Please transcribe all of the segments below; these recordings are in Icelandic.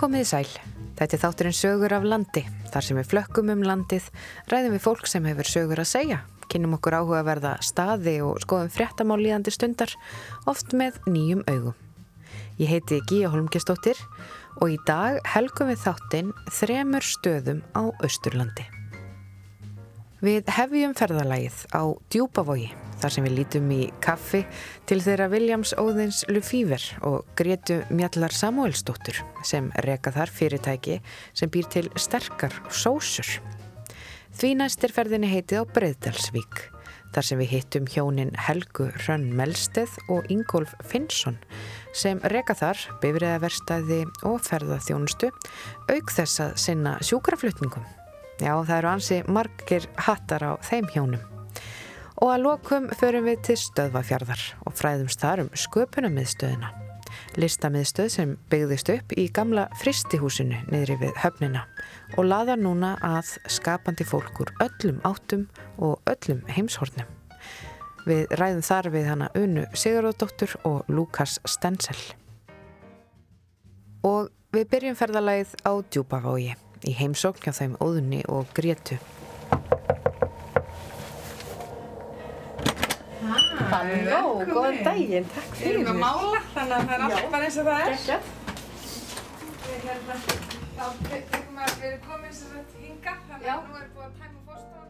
Komiði sæl. Þetta er þátturinn sögur af landi. Þar sem við flökkum um landið, ræðum við fólk sem hefur sögur að segja, kynum okkur áhuga verða staði og skoðum fréttamál líðandi stundar, oft með nýjum augum. Ég heiti Gíja Holmgjastóttir og í dag helgum við þáttinn þremur stöðum á Östurlandi. Við hefjum ferðalagið á Djúbavogi þar sem við lítum í kaffi til þeirra Williams Óðins Lufíver og Gretu Mjallar Samuelsdóttur sem reka þar fyrirtæki sem býr til sterkar sósur. Því næstir ferðinni heitið á Breiðdalsvík þar sem við hittum hjónin Helgu Hrönn Melsteð og Ingólf Finnsson sem reka þar bifriðaverstaði og ferðaþjónustu auk þess að sinna sjúkraflutningum. Já, það eru ansi margir hattar á þeim hjónum. Og að lokum förum við til stöðvafjörðar og fræðumst þar um sköpunamiðstöðina. Listamiðstöð sem byggðist upp í gamla fristihúsinu niðri við höfnina og laðar núna að skapandi fólkur öllum áttum og öllum heimshornum. Við ræðum þar við hana Unu Sigurðardóttur og Lukas Stensel. Og við byrjum ferðalagið á Djúbavogi í heimsókn hjá þeim Óðunni og Gretu. Halló, góðan daginn, takk Við erum fyrir. að mála, þannig að það er allt bara eins og það er. Geggjað. Við hérna, þá tekum að við erum komin sem þetta hinga, þannig Já. að nú er búið að tæma fórstofan.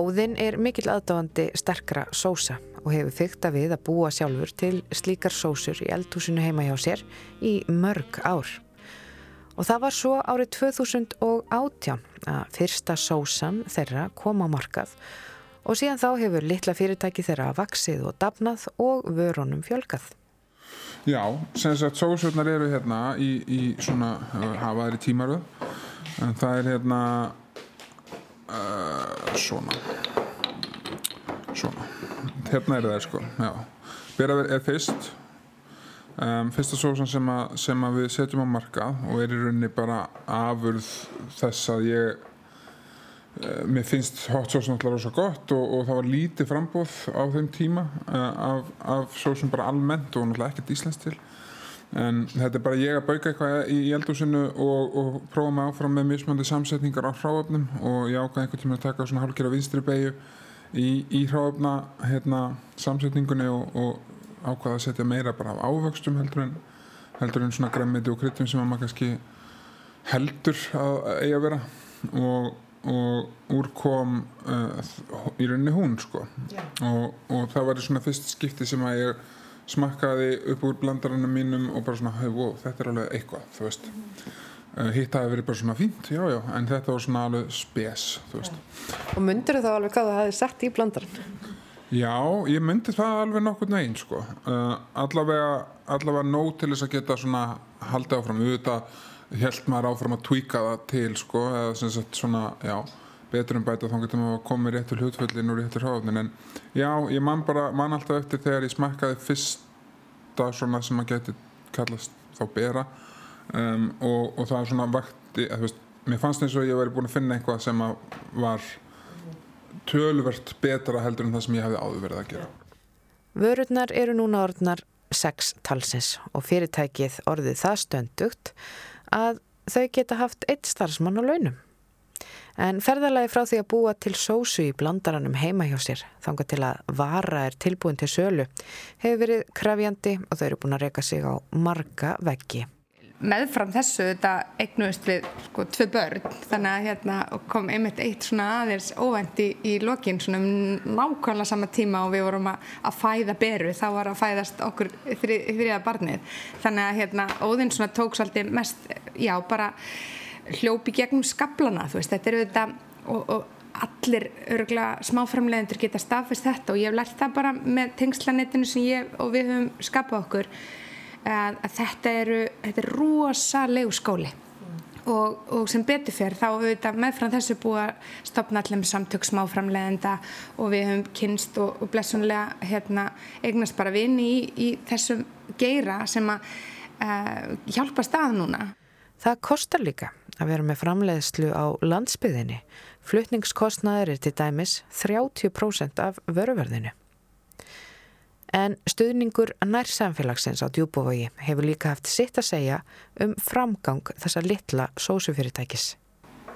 Óðinn er mikill aðdáandi sterkra sósa og hefur fykta við að búa sjálfur til slíkar sósur í eldhúsinu heima hjá sér í mörg ár. Og það var svo árið 2018 að fyrsta sósan þeirra kom á markað og síðan þá hefur litla fyrirtæki þeirra vaksið og dafnað og vörunum fjölgað. Já, sem sagt sósurnar eru hérna í, í svona hafa þær í tímaröð. En það er hérna uh, svona svona. Hérna eru þær sko, já. Bera er fyrst um, fyrsta sósan sem, sem að við setjum á markað og er í rauninni bara afurð þess að ég Eh, mér finnst hot sauce náttúrulega rosa gott og, og það var lítið frambóð á þeim tíma uh, af, af sósum bara almennt og náttúrulega ekkert íslensk til. En þetta er bara ég að bauka eitthvað í, eldúsinu og, og prófa mig áfram með mismöndi samsetningar á hráöfnum og ég ákvað einhvern tíma að taka svona hálfgerða vinstri beigju í, í hráöfna hérna, samsetningunni og, og ákvað að setja meira bara af ávöxtum heldur en, heldur en svona græmiti og kryttum sem að maður kannski heldur að eiga að vera. Og og úr kom uh, í rauninni hún sko. Og, og það var svona fyrst skipti sem að ég smakkaði upp úr blandarannum mínum og bara svona, hey, wow, þetta er alveg eitthvað þú veist. Uh, hitt hafi verið bara svona fínt, já já en þetta var svona alveg spes þú veist. Og myndir þá alveg hvað það hefði sett í blandarann? Já, ég myndi það alveg nokkur neginn sko. uh, allavega, allavega nóg til þess að geta svona haldið áfram. Auðvitað held maður áfram að tweaka það til sko, eða sem sagt svona, já betur en bæta þá getur maður að koma með réttur hlutföllin og réttur háfnin, en já ég man bara, man alltaf eftir þegar ég smakkaði fyrsta svona sem maður geti kallast þá bera um, og, og það er svona vakti, að, veist, mér fannst eins og ég væri búin að finna eitthvað sem var tölvert betra heldur en það sem ég hefði áður verið að gera. Vörurnar eru núna orðnar sex talsins og fyrirtækið orðið það stöndugt að þau geta haft eitt starfsmann á launum. En ferðalagi frá því að búa til sósu í blandaranum heima hjá sér, þanga til að vara er tilbúin til sölu, hefur verið krafjandi og þau eru búin að reyka sig á marga veggi. Meðfram þessu þetta eignuðist við sko tvö börn, þannig að hérna kom einmitt eitt svona aðeins óvænt í, í lokin svona um nákvæmlega sama tíma og við vorum að, að fæða beru, þá var að fæðast okkur þri, þriða barnið. Þannig að hérna óðinn svona tók svolítið mest, já bara hljópi gegnum skablana, þú veist, þetta eru þetta og, og allir örgulega smáframlegendur geta staðfist þetta og ég hef lært það bara með tengslanetinu sem ég og við höfum skapað okkur að, að þetta eru þetta er rosalegu skóli og, og sem betur fyrir þá auðvitað meðfram þessu búið að stopna allir með samtök smáframlegenda og við höfum kynst og, og blessunlega hérna, eignast bara vini í, í þessum geira sem að uh, hjálpa stað núna Það kostar líka að vera með framleiðslu á landsbyðinni. Flutningskostnaður er til dæmis 30% af vöruverðinu. En stuðningur nær samfélagsins á djúbúvogi hefur líka haft sitt að segja um framgang þessa litla sósufyrirtækis.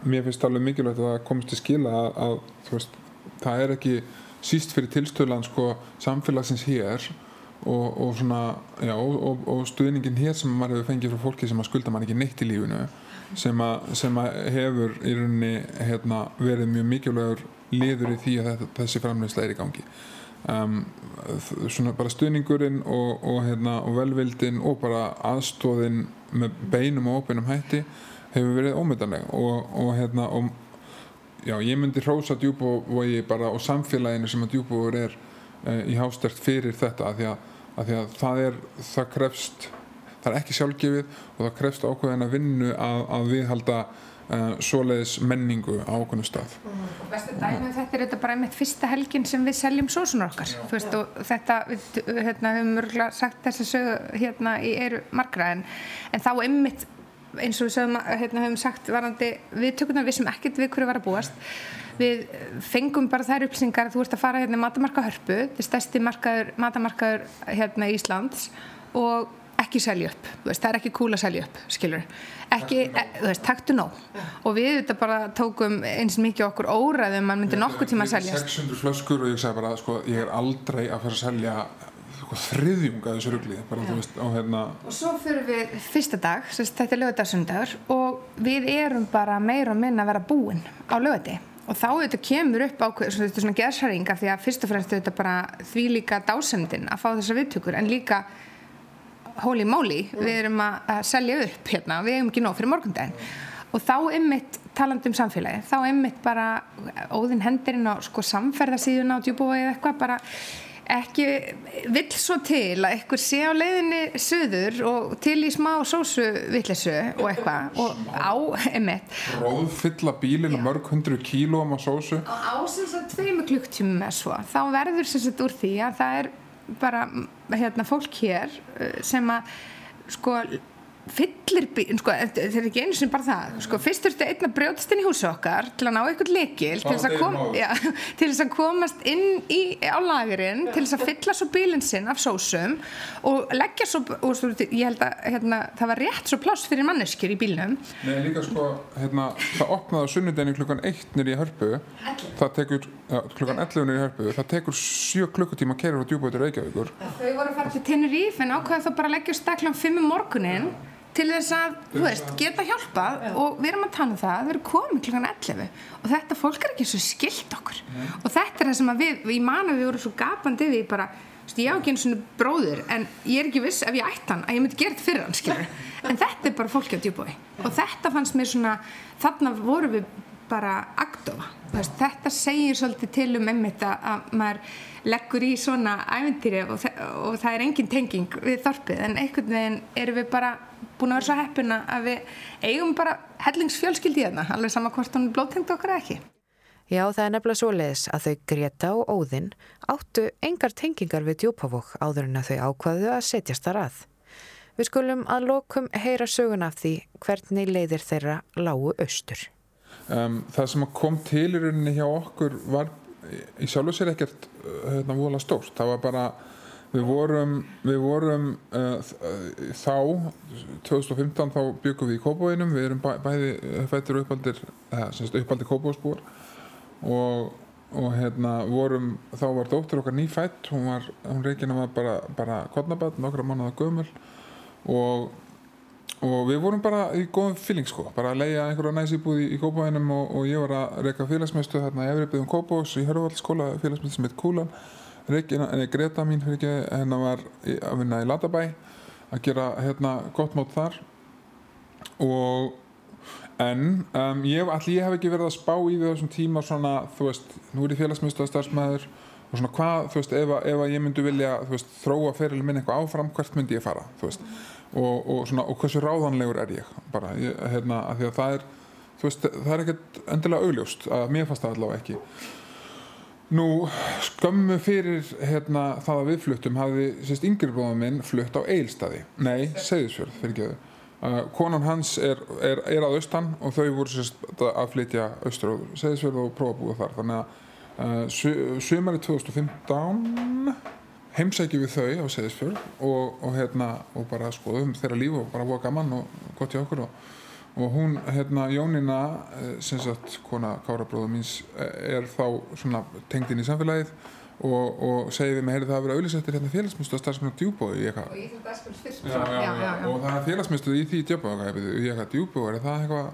Mér finnst alveg mikilvægt að það komist til skila að, að veist, það er ekki síst fyrir tilstöðlan sko, samfélagsins hér og, og, svona, já, og, og stuðningin hér sem maður hefur fengið frá fólki sem að skulda maður ekki neitt í lífinu sem að, sem að hefur í rauninni hérna, verið mjög mikilvægur liður í því að þessi framleysla er í gangi um, svona bara stuðningurinn og, og, hérna, og velvildin og bara aðstóðin með beinum og opinum hætti hefur verið ómyndanleg og, og hérna já, ég myndi hrósa djúbúvogi bara og samfélaginu sem að djúbúvogur er uh, í hástert fyrir þetta að því að, að því að það er það krefst, það er ekki sjálfgefið og það krefst ákveðin að vinnu að, að viðhalda uh, svoleiðis menningu á okkurnu stað. Mm. og bestu dæmið um þetta er þetta bara einmitt fyrsta helgin sem við seljum sósunar okkar. Veist, og þetta, við hérna, höfum mörgulega sagt þess að sögu hérna í eru margra en, en þá einmitt eins og við sögum, hérna, höfum sagt varandi viðtökunar við sem ekkert við hverju var að búast. Við fengum bara þær upplýsingar þú ert að fara hérna matamarka hörpu. Þetta er stærsti markaður, matamarkaður hérna í Íslands. Og ekki selja upp, veist, það er ekki cool að selja upp skilur, ekki, e, þú veist, taktu nóg. Og við þetta bara tókum eins mikið okkur óræðum mann myndi nokkuð tíma að selja. 600 flöskur og ég sagði bara, sko, ég er aldrei að fara að selja sko, þriðjunga þessu ruggli og hérna og svo fyrir við fyrsta dag þetta er lögadagsundagur og við erum bara meira og minna að vera búin á lögadi og þá þetta kemur upp á þetta svona gerðsharing af því að fyrst og fremst þetta bara því líka dásendin að fá þessa viðtökur en líka holy moly, mm. við erum að, selja upp hérna, við hefum ekki nóg fyrir morgundaginn. Og þá ymmit taland um samfélagi, þá ymmit bara óðinn hendirinn á sko samferðarsíðuna á djúbúi eða eitthvað bara ekki vill svo til að eitthvað sé á leiðinni söður og til í smá sósu vittlesu og eitthvað. Og á, emitt Róðfylla bílinu mörg hundru kílóum á sósu. Og á sem sagt tveimu klukktími með svo þá verður sem sagt úr því að það er bara hérna, fólk hér uh, sem að sko fyllir bíl, sko, þetta er ekki einu sem bara það. Sko, fyrst þurftu einn að brjóðast inn í húsu okkar til að ná eitthvað lekil til þess að, kom, já, til þess að komast inn í, á lagurinn, til þess að fylla svo bílinn sinn af sósum og leggja svo, og svo, ég held að hérna, það var rétt svo pláss fyrir manneskjur í bílnum. Nei, líka sko, hérna það opnaði á sunnudeginu klukkan 1 nýri í hörpu. Það tekur, ja, klukkan 11 nýri í hörpu. Það tekur 7 klukkutíma að kera á djúbóti Reykjavíkur. Þau voru að fara til Tenerife en ákveða þá bara leggja staklan 5 um morgunin til þess að, þú veist, geta hjálpað og við erum að tala um það, við erum komið klukkan 11 og þetta fólk er ekki svo skilt okkur. Nei. og þetta er það sem við, ég man að við vorum svo gapandi við bara, þú veist, ég á ekki einu svona bróður en ég er ekki viss ef ég ætti hann að ég myndi gera þetta fyrir hann, skilur en þetta er bara fólki á djúbói og þetta fannst mér svona, þarna voru við bara agdofa, þetta segir svolítið til um emmitt að maður leggur í svona æventýri og, og það er engin tenging við þorpið en einhvern veginn erum við bara búin að vera svo heppuna að við eigum bara hellingsfjölskyldi í þarna alveg sama hvort hún blóttengt okkar ekki Já, það er nefnilega svo leiðis að þau Greta og Óðinn áttu engar tengingar við djúpavók áður en að þau ákvaðu að setjast þar að. Við skulum að lokum heyra sögun af því hvernig leiðir þeirra lágu austur. Um, það sem kom til í rauninni hjá okkur var í sjálf og sér ekkert hérna vola stórt. Það var bara Við vorum, við vorum uh, þá, 2015 þá byggum við í Kópavóinum, við erum bæ, bæði fættir uppaldir, semst uppaldir Kópavósbúar og, og hérna vorum, þá var dóttir okkar nýfætt, hún hún reygin var bara, bara kodnabatt, nokkra mannaða gömul. Og, og við vorum bara í góðum fylling sko, bara að leia einhverja næsýbúð í, í Kópavóinum og, og ég var að reyka félagsmeistu þarna í Efribyðum Kópavós í Hörðvaldskóla, félagsmeistu sem heit Kúlan. Regina, nei, Greta mín ekki, hennar var að vinna í Latabæ að gera hérna gott mót þar. Og en um, ég, allir ég hef ekki verið að spá í því þessum tíma svona, þú veist, nú er ég félagsmyndstöða starfsmæður og svona hvað, þú veist, ef, ef ég myndi vilja, veist, þróa feril minn eitthvað áfram, hvert myndi ég fara, þú veist og, og svona, og hversu ráðanlegur er ég? Bara, ég, hérna, að því að það er veist, það er ekkert endilega augljóst að mér fannst það allavega ekki. Nú, skömmu fyrir hérna, það að við fluttum hafði sérst yngri bróðum minn flutt á Eilstaði nei, Seyðisfjörð, fyrir ekki þau uh, konan hans er, er, er að austan og þau voru sérst að flytja austur á Seyðisfjörð og prófa að búa þar. Þannig að uh, sumari 2015 heimsækjum við þau á Seðisfjörð og, og, hérna, og bara skoðum þeirra líf og bara voða gaman og gott hjá okkur og, og hún, hérna, Jónína eh, sem sagt, kona Kára bróða míns eh, er þá svona tengd inn í samfélagið og, og segið við mig, heyrðu það að vera auðlisettir hérna félagsmyndstöð að starfsmenn á djúbói í eitthvað. Og ég þurfti að spila fyrst og það er félagsmyndstöð í því djúbói og ég eitthvað djúbói, er það eitthvað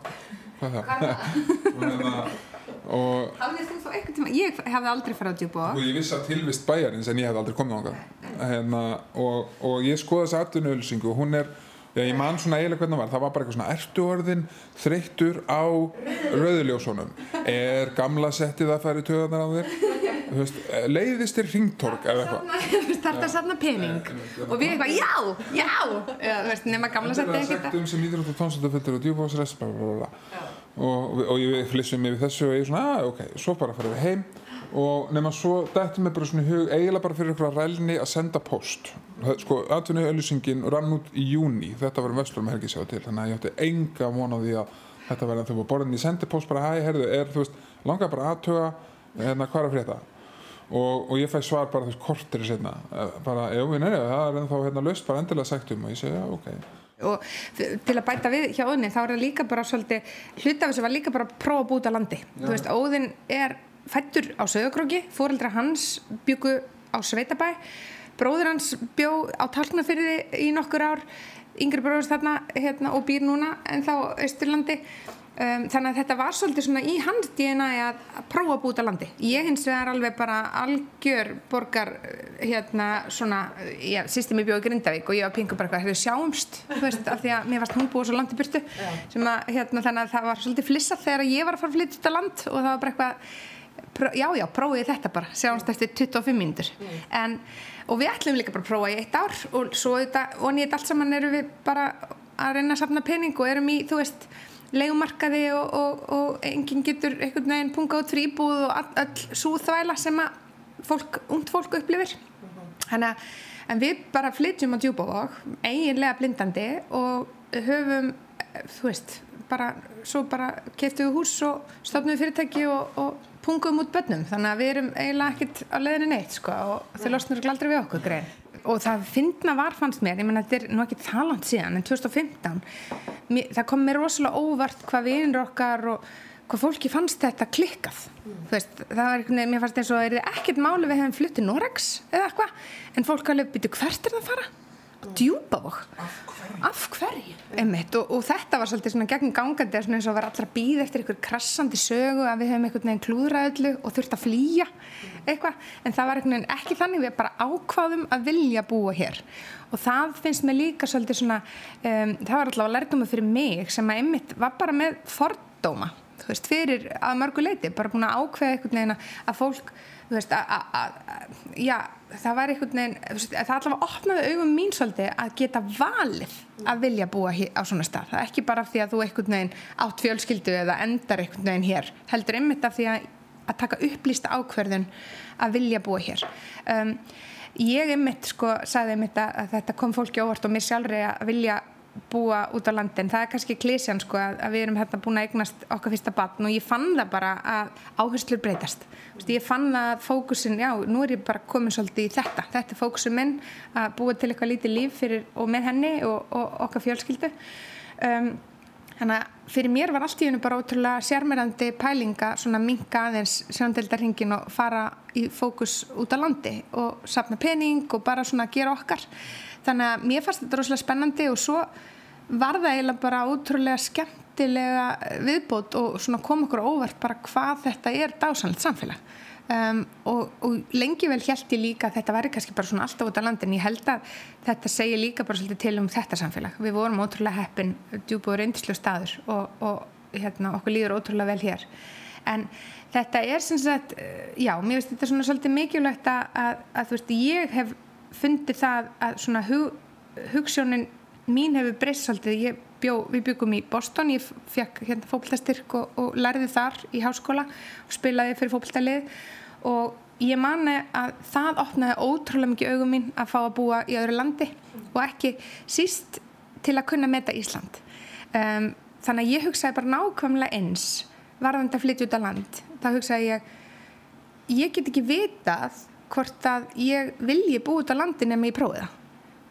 hvað það? Hafðið þú þá einhvern tíma, ég hefði aldrei farið á djúbóa og ég vissi að tilvist bæjarins en ég hef aldrei komið ánga hérna, og, og ég skoða þessa atvinnuölsingu og hún er, já ég man svona eiginlega hvernig það var, það var bara eitthvað svona ertu orðin þreyttur á rauðuljósónum er gamla settið að fara í töðanar á þér? Þú veist, leiðist þér ringtork eða eitthvað. Þetta er safna pening. Og við eitthvað, já, já. Nema gamla Þetta er og og ég flissum yfir þessu og ég er svona, að ok, svo bara fyrir við heim. Og nema svo dættum við bara svona í hug eiginlega bara fyrir ykkur að rælni að senda post. Sko, atvinnu auðlýsingin rann út í júni, þetta var um vestlum helgi sjá til, þannig að ég átti enga von á því að þetta verði að þau var borðin, ég sendi post bara, hæ, herðu, er, þú veist, langar bara aðtöga hérna, hvað er að frétta? Og, og ég fæ svar bara veist, kortir setna, bara, jú, nei, nei, það er ennþá hérna löst, bara endilega sagt um. Og ég segi, já, ok og til að bæta við hjá Óðni þá er það líka bara svolítið hluta af þessu var líka bara að prófa að búta landi. Þú veist, Óðinn er fættur á Söðugróki, fóreldra hans byggu á Sveitabæ bróður hans bjó á Talknafyrði í nokkur ár yngri bróður þarna hérna, og býr núna en þá Östurlandi um, þannig að þetta var svolítið svona í hans DNA að, að prófa að búta landi. Ég hins vegar alveg bara algjör borgar hérna svona já, systemi bjóði Grindavík og ég var pingu bara eitthvað, hefur sjáumst þú veist, af því að mér varst hún búið svo langt í burtu. Sem að hérna þannig að það var svolítið flissað þegar ég var að fara að flytja þetta land og það var bara eitthvað pró- já, já, prófið þetta bara, sjáumst eftir 25 mínútur. En, og við ætlum líka bara að prófa í eitt ár og svo þetta, og nýtt allt saman erum við bara að reyna að safna pening og erum í, þú veist leigumarkaði og, og, og enginn getur einhvern veginn punga út fyrir íbúð og all, all svo þvæla sem að fólk, ungt fólk upplifir. Þannig að en við bara flytjum á djúbavog eiginlega blindandi og höfum þú veist, bara svo bara keftum við hús og stofnum við fyrirtæki og, og pungum út bönnum þannig að við erum eiginlega ekkert á leiðinni neitt sko, og þau losnur aldrei við okkur grein og það fyndna var fannst mér ég menna þetta er nú ekki talant síðan en 2015 mér, það kom mér rosalega óvart hvað vinur okkar og hvað fólki fannst þetta klikkað þú veist, það var einhvern veginn, mér fannst eins og er ekkert máli við hefum flutt til Norex eða eitthvað, en fólk alveg byrju hvert er það að fara? Djúbavog af hverju? Einmitt, og, og þetta var svolítið svona gegn gangandi svona eins og var allra býð eftir einhver krassandi sögu að við hefum einhvern veginn klúðraðlu og þurft að flýja eitthvað, en það var einhvern veginn ekki þannig við bara ákváðum að vilja búa hér. Og það finnst mér líka svolítið svona um, það var alltaf að lærdóma fyrir mig sem að einmitt var bara með fordóma þú veist, fyrir að mörgu leiti bara búin að ákveða einhvern veginn að fólk þú veist, að, já, það var einhvern veginn, það allavega opnaði augum mín svolítið að geta valið að vilja búa á svona stað. Það er ekki bara því að þú einhvern veginn átt fjölskyldu eða endar einhvern veginn hér, heldur einmitt af því að, að taka upplýsta ákverðun að vilja búa hér. Um, ég einmitt, sko, sagði einmitt að þetta kom fólki óvart og mér sjálfri að vilja búa út á landin, það er kannski klísjan sko að, að við erum hérna búin að eignast okkar fyrsta batn og ég fann það bara að áherslur breytast, Vist, ég fann að fókusin, já, nú er ég bara komin svolítið í þetta, þetta er fókusin minn að búa til eitthvað lítið líf fyrir og með henni og, og okkar fjölskyldu. Um, þannig að fyrir mér var allt í hennu bara ótrúlega sérmærandi pælinga svona minka aðeins sjóndeldarhingin og fara í fókus út á landi og sapna pening og bara svona gera okkar þannig að mér fannst þetta rosalega spennandi og svo var það eiginlega bara ótrúlega skemmtilega viðbót og svona kom okkur óvart bara hvað þetta er dásanlegt samfélag. Um, og, og lengi vel held ég líka að þetta væri kannski bara svona alltaf út á landin ég held að þetta segir líka bara svolítið til um þetta samfélag. Við vorum ótrúlega heppin djúbúður reyndislu staður og, og hérna, okkur líður ótrúlega vel hér. En þetta er sem sagt já, mér finnst þetta svona svolítið mikilvægt að, að, að þú veist, ég hef fundið það að svona hug, hugssjónin mín hefur breyst svolítið, bjó, við byggum í Boston, ég fekk hérna fókbaltastyrk og, og lærði þar í háskóla og spilaði fyrir fókbaltalið og ég mani að það opnaði ótrúlega mikið augum mín að fá að búa í öðru landi og ekki síst til að kunna meta Ísland. Um, þannig að ég hugsaði bara nákvæmlega eins varðandi að flytja út á land. Þá hugsaði ég ég get ekki vitað hvort að ég vilji búa út á landin ef ég prófið það.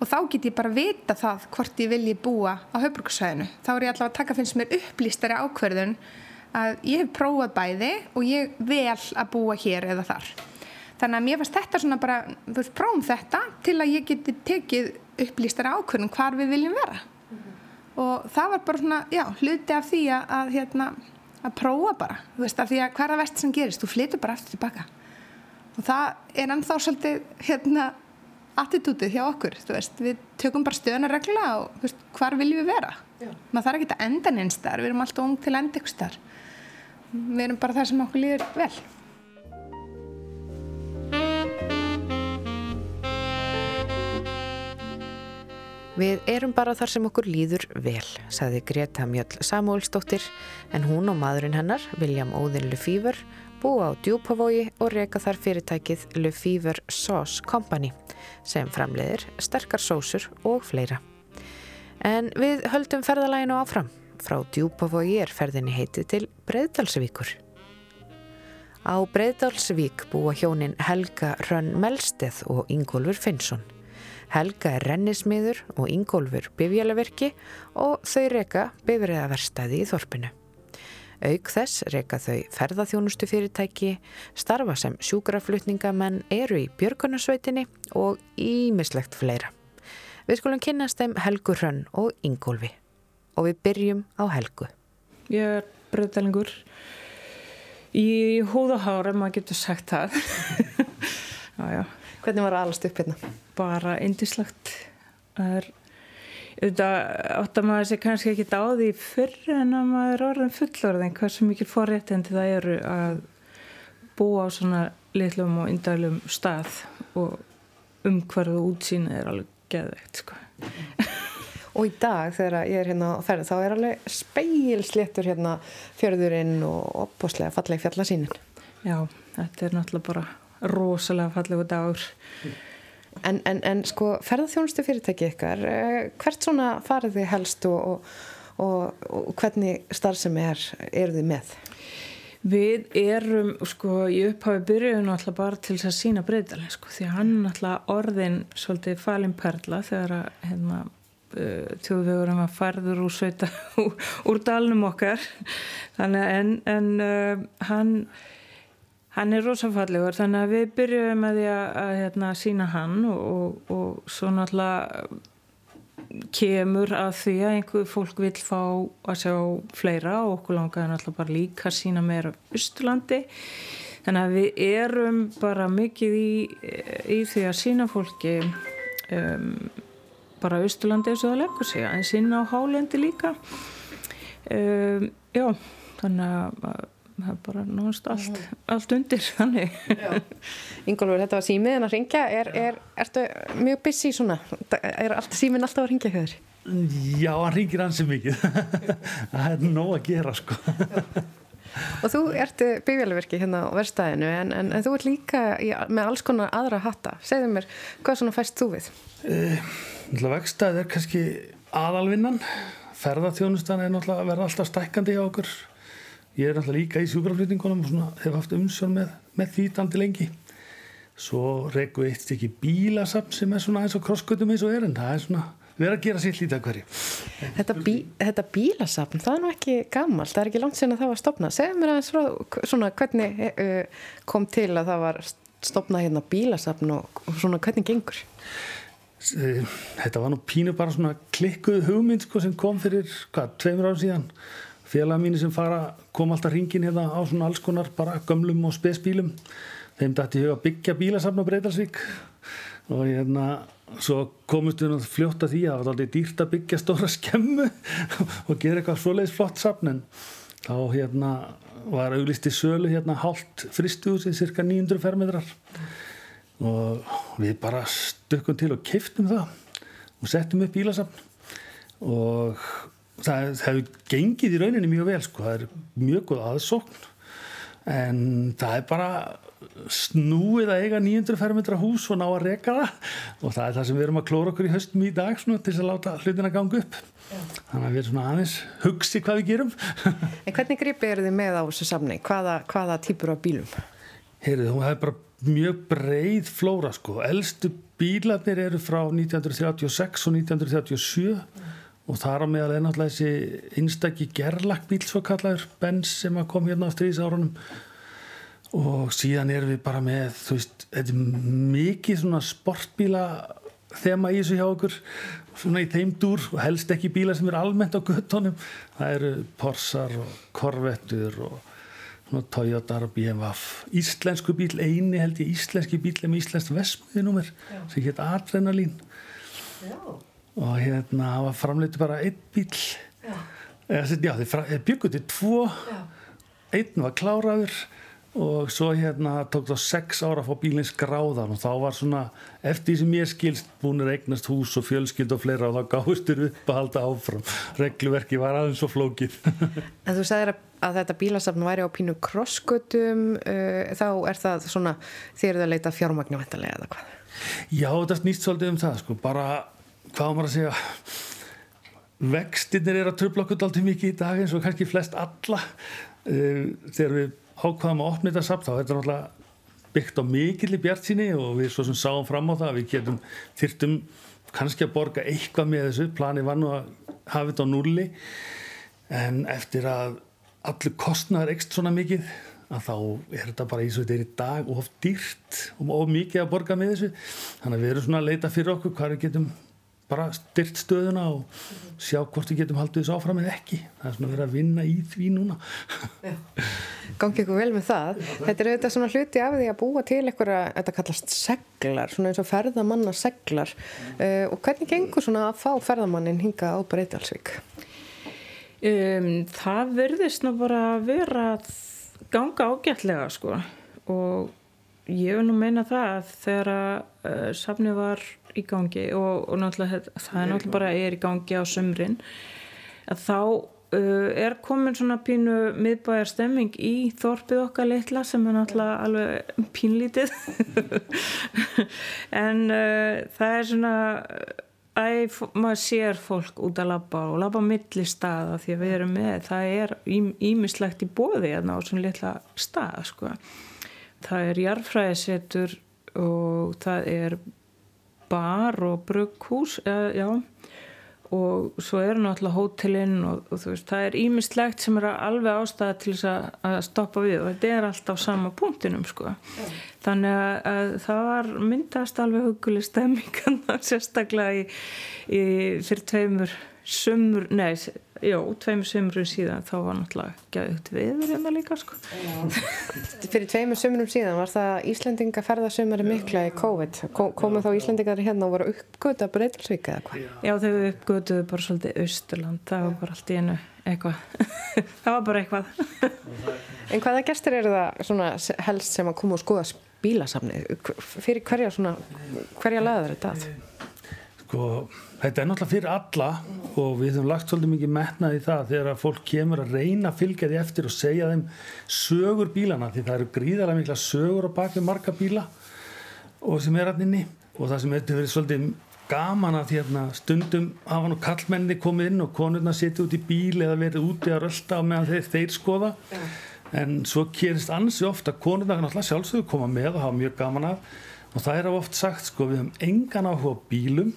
Og þá get ég bara vita það hvort ég vilji búa á höfbruksvæðinu þá er ég allavega að taka finnst mér upplýstari ákverðun að ég hef prófað bæði og ég vel að búa hér eða þar. Þannig að mér fannst þetta svona bara veist, prófum þetta til að ég geti tekið upplýstari ákverðun hvar við viljum vera. Og það var bara svona, já, hluti af því að, að hérna, að prófa bara. Þú veist, af því að hvað er það vest sem gerist? Þú flytur bara aftur tilbaka og það er ennþá svolítið hérna, attitútið hjá okkur þú veist, við tökum bara stöðuna regla og þú veist, hvar viljum við vera? Já. maður þarf ekki að enda neinstar, við erum alltaf ung til enda ykkur starf við erum bara það sem okkur líður vel. Við erum bara þar sem okkur líður vel, sagði Greta Mjöll Samúlsdóttir, en hún og maðurinn hennar, William Óðin Lefíver, búa á djúpavogi og reyka þar fyrirtækið Lefíver Sauce Company sem framleiðir sterkar sósur og fleira. En við höldum ferðalæginu áfram. Frá djúpavogi er ferðinni heitið til Breiðdalsvíkur. Á Breiðdalsvík búa hjónin Helga Rönn Melsteð og Ingólfur Finnsson. Helga er rennismiður og Ingólfur bifjalaverki og þau reyka bifriðaverstaði í þorpinu. Auk þess reyka þau ferðaþjónustu fyrirtæki, starfa sem sjúkraflutningamenn eru í björgunarsveitinni og ímislegt fleira. Við skulum kynast þeim Helgu Hrönn og Ingólfi og við byrjum á Helgu. Ég er breytalingur í húðahára, maður getur sagt það. já, já. Hvernig var það allast upp hérna? Bara indislegt. Það er, átt að maður sé kannski ekki á því fyrr en að maður orðin fullorðin hversu mikil forréttindi það eru að búa á svona litlum og indælum stað og umhverfu útsýna er alveg geðveikt sko. Og í dag þegar ég er hérna á ferð þá er alveg speilsléttur hérna fjörðurinn og opboslega falleg fjallasínin. Já, þetta er náttúrulega bara rosalega fallegu dagur. En, en, en sko ferðarþjónustu fyrirtæki ykkar, eh, hvert svona farið þið helst og, og, og, og hvernig starfsemi er, eru þið með? Við erum, sko, í upphafi byrjuðum alltaf bara til þess að sína breytalega, sko, því að hann alltaf orðin svolítið falin perla þegar að, hérna, uh, þjóðvegurum að farður úr sveita úr dalnum okkar, þannig að en, en uh, hann Hann er rosafallegur þannig að við byrjuðum að því að, að hérna, sína hann og, og, og svo náttúrulega kemur að því að einhver fólk vil fá að sjá fleira og okkur langaði náttúrulega bara líka að sína meira Ísturlandi þannig að við erum bara mikið í, í því að sína fólki um, bara Ísturlandi eins og það leggur sig en sína á Hálendi líka. Um, já þannig að það er bara náðast allt, allt undir Ingólfur, þetta var símið en að ringja er, er, ertu mjög busy svona? Er allt síminn alltaf að ringja höður? Já, hann ringir ansið mikið. Það er nóg að gera sko. Og þú ert byggjarleverki hérna á verstaðinu en, en, en þú ert líka í, með alls konar aðra hatta. Segðu mér, hvað svona fæst þú við? Uh, Vegstæð er kannski aðalvinnan. Ferðarþjónustan er náttúrulega að verða alltaf stækkandi hjá okkur ég er náttúrulega líka í sjúkraflutningunum og svona, hef haft umsjón með, með því dandi lengi. Svo regu eitt stykki bílasafn sem er svona eins og krossgötum eins og er en það er svona verið að gera sér lítið að hverju. Þetta, bí, þetta bílasafn, það er nú ekki gammal það er ekki langt sen að það var stopnað segð mér aðeins frá svona hvernig uh, kom til að það var stopnað hérna bílasafn og, og svona hvernig gengur? Þetta var nú pínu bara svona klikkuð hugmynd sko, sem kom fyrir hvað, tveimur ára síðan félag mínu sem fara kom alltaf ringin hérna á svona alls konar bara gömlum og spesbílum. Þeim dætti að byggja bílasafn á Breitalsvík og hérna svo komist við fljótt að því að það var alltaf dýrt að byggja stóra skemmu og gera eitthvað svoleiðis flott safn en þá hérna var auglisti sölu hérna hálft fristuhúsi cirka 900 fermetrar. Og við bara stökkum til og keiftum það og settum upp bílasafn. Og það, það hefur gengið í rauninni mjög vel sko, það er mjög góð aðsókn en það er bara snúið að eiga 900 fermetra hús og ná að reka það og það er það sem við erum að klóra okkur í höstum í dag svona, til að láta hlutina ganga upp Já. þannig að við erum svona aðeins hugsi hvað við gerum En hvernig gripið eru þið með á þessu samning? Hvaða, hvaða típur af bílum? heyrðu, hún hefði bara mjög breið flóra sko. Elstu bílarnir eru frá 1936 og 1937 og þar á meðal er náttúrulega þessi einstakki gerlakbíl svo kallaður Benz sem kom hérna á stríðsárunum og síðan erum við bara með þú veist, þetta er mikið svona sportbíla þema í þessu hjá okkur svona í þeim dúr og helst ekki bíla sem eru almennt á göttunum það eru Porsar og Corvettur og Toyota og BMW íslensku bíl, eini held ég íslenski bíl með íslenskt vesmiðinúmer sem heit Adrenalín. Já og hérna það var framleitu bara einn bíl já, já þeir byggur til tvo. Já. einn var kláraður og svo hérna tók það sex ára að fá bílinn skráðan og þá var svona eftir því sem ég skilst búinir eignast hús og fjölskyld og fleira og þá gáðustur upp að halda áfram. Regluverki var aðeins svo flókið. En þú sagðir að þetta bílasafn væri á pínu krossgötum uh, þá er það svona þér er það að leita fjármagnu eða hvað? Já þetta snýst svolítið um það sko bara hvað maður að segja vextinnir er að tröfla okkur alltaf mikið í dag eins og kannski flest alla. Eh, þegar við ákvaðum að opna þetta samt þá er þetta náttúrulega byggt á mikill í bjart síni og við svo sem sáum fram á það við getum þyrtum kannski að borga eitthvað með þessu. Plani var nú að hafa þetta á núli en eftir að allir kostnaður ekst svona mikið að þá er þetta bara eins og þetta er í dag og of dýrt og mikið að borga með þessu. Þannig að við erum svona að leita fyrir okkur hvað við getum bara styrt stöðuna og sjá hvort við getum haldið þessu áfram eða ekki. Það er svona verið að vinna í því núna. Gangi ykkur vel með það. Þetta er auðvitað svona hluti af því að búa til eitthvað, þetta kallast seglar svona eins og ferðamanna seglar uh, og hvernig gengur svona að fá ferðamannin hinga á Breitalsvík? Um, það verðist ná bara að vera að ganga ágætlega sko. Og ég vil nú meina það að þegar að uh, safni var í gangi og, og náttúrulega það er náttúrulega bara er í gangi á sömrin að þá uh, er komin svona pínu miðbæjar stemming í þorpið okkar litla sem er náttúrulega alveg pínlítið. En uh, það er svona Æ, maður sér fólk út að labba og labba milli staða því að við erum með það er ímislegt í bóði hérna á svona litla stað sko. það er jarfræðisettur og það er bar og brugghús uh, já og svo eru náttúrulega hótelinn og, og þú veist, það er ímislegt sem er alveg ástæða til þess að, að stoppa við og þetta er alltaf sama punktinum sko yeah. þannig að, að það var myndast alveg huguleg stemming sérstaklega í, í fyrir tveimur sumur, nei, já, tveimur sumurum síðan þá var náttúrulega gæðugt viður hérna líka sko. Fyrir tveimur sumurum síðan var það Íslendinga ferðarsumari mikla í COVID? Komuð þá Íslendingar hérna og voru uppgötu að breytilsvika eða hvað? Já, þau uppgötuðu bara svolítið austurland það var bara allt í einu eitthvað. Það var bara eitthvað. En hvaða gestur eru það helst sem að koma og skoða bílasamni fyrir hverja hverja laður þetta? að? Sko Þetta er náttúrulega fyrir alla og við höfum lagt svolítið mikið metnað í það þegar að fólk kemur að reyna að fylgja því eftir og segja þeim sögur bílana því það eru gríðarlega mikla sögur á bakið marga bíla og sem er allinni og það sem hefur verið svolítið gaman að hérna, stundum hafa nú kallmenni komið inn og konurna setja út í bíl eða verið úti að rölda meðan þeir, þeir skoða. En svo kérist ansi ofta konurna náttúrulega sjálfsögur koma með og hafa mjög gaman af og það er oft sagt sko við höfum engan áhuga bílum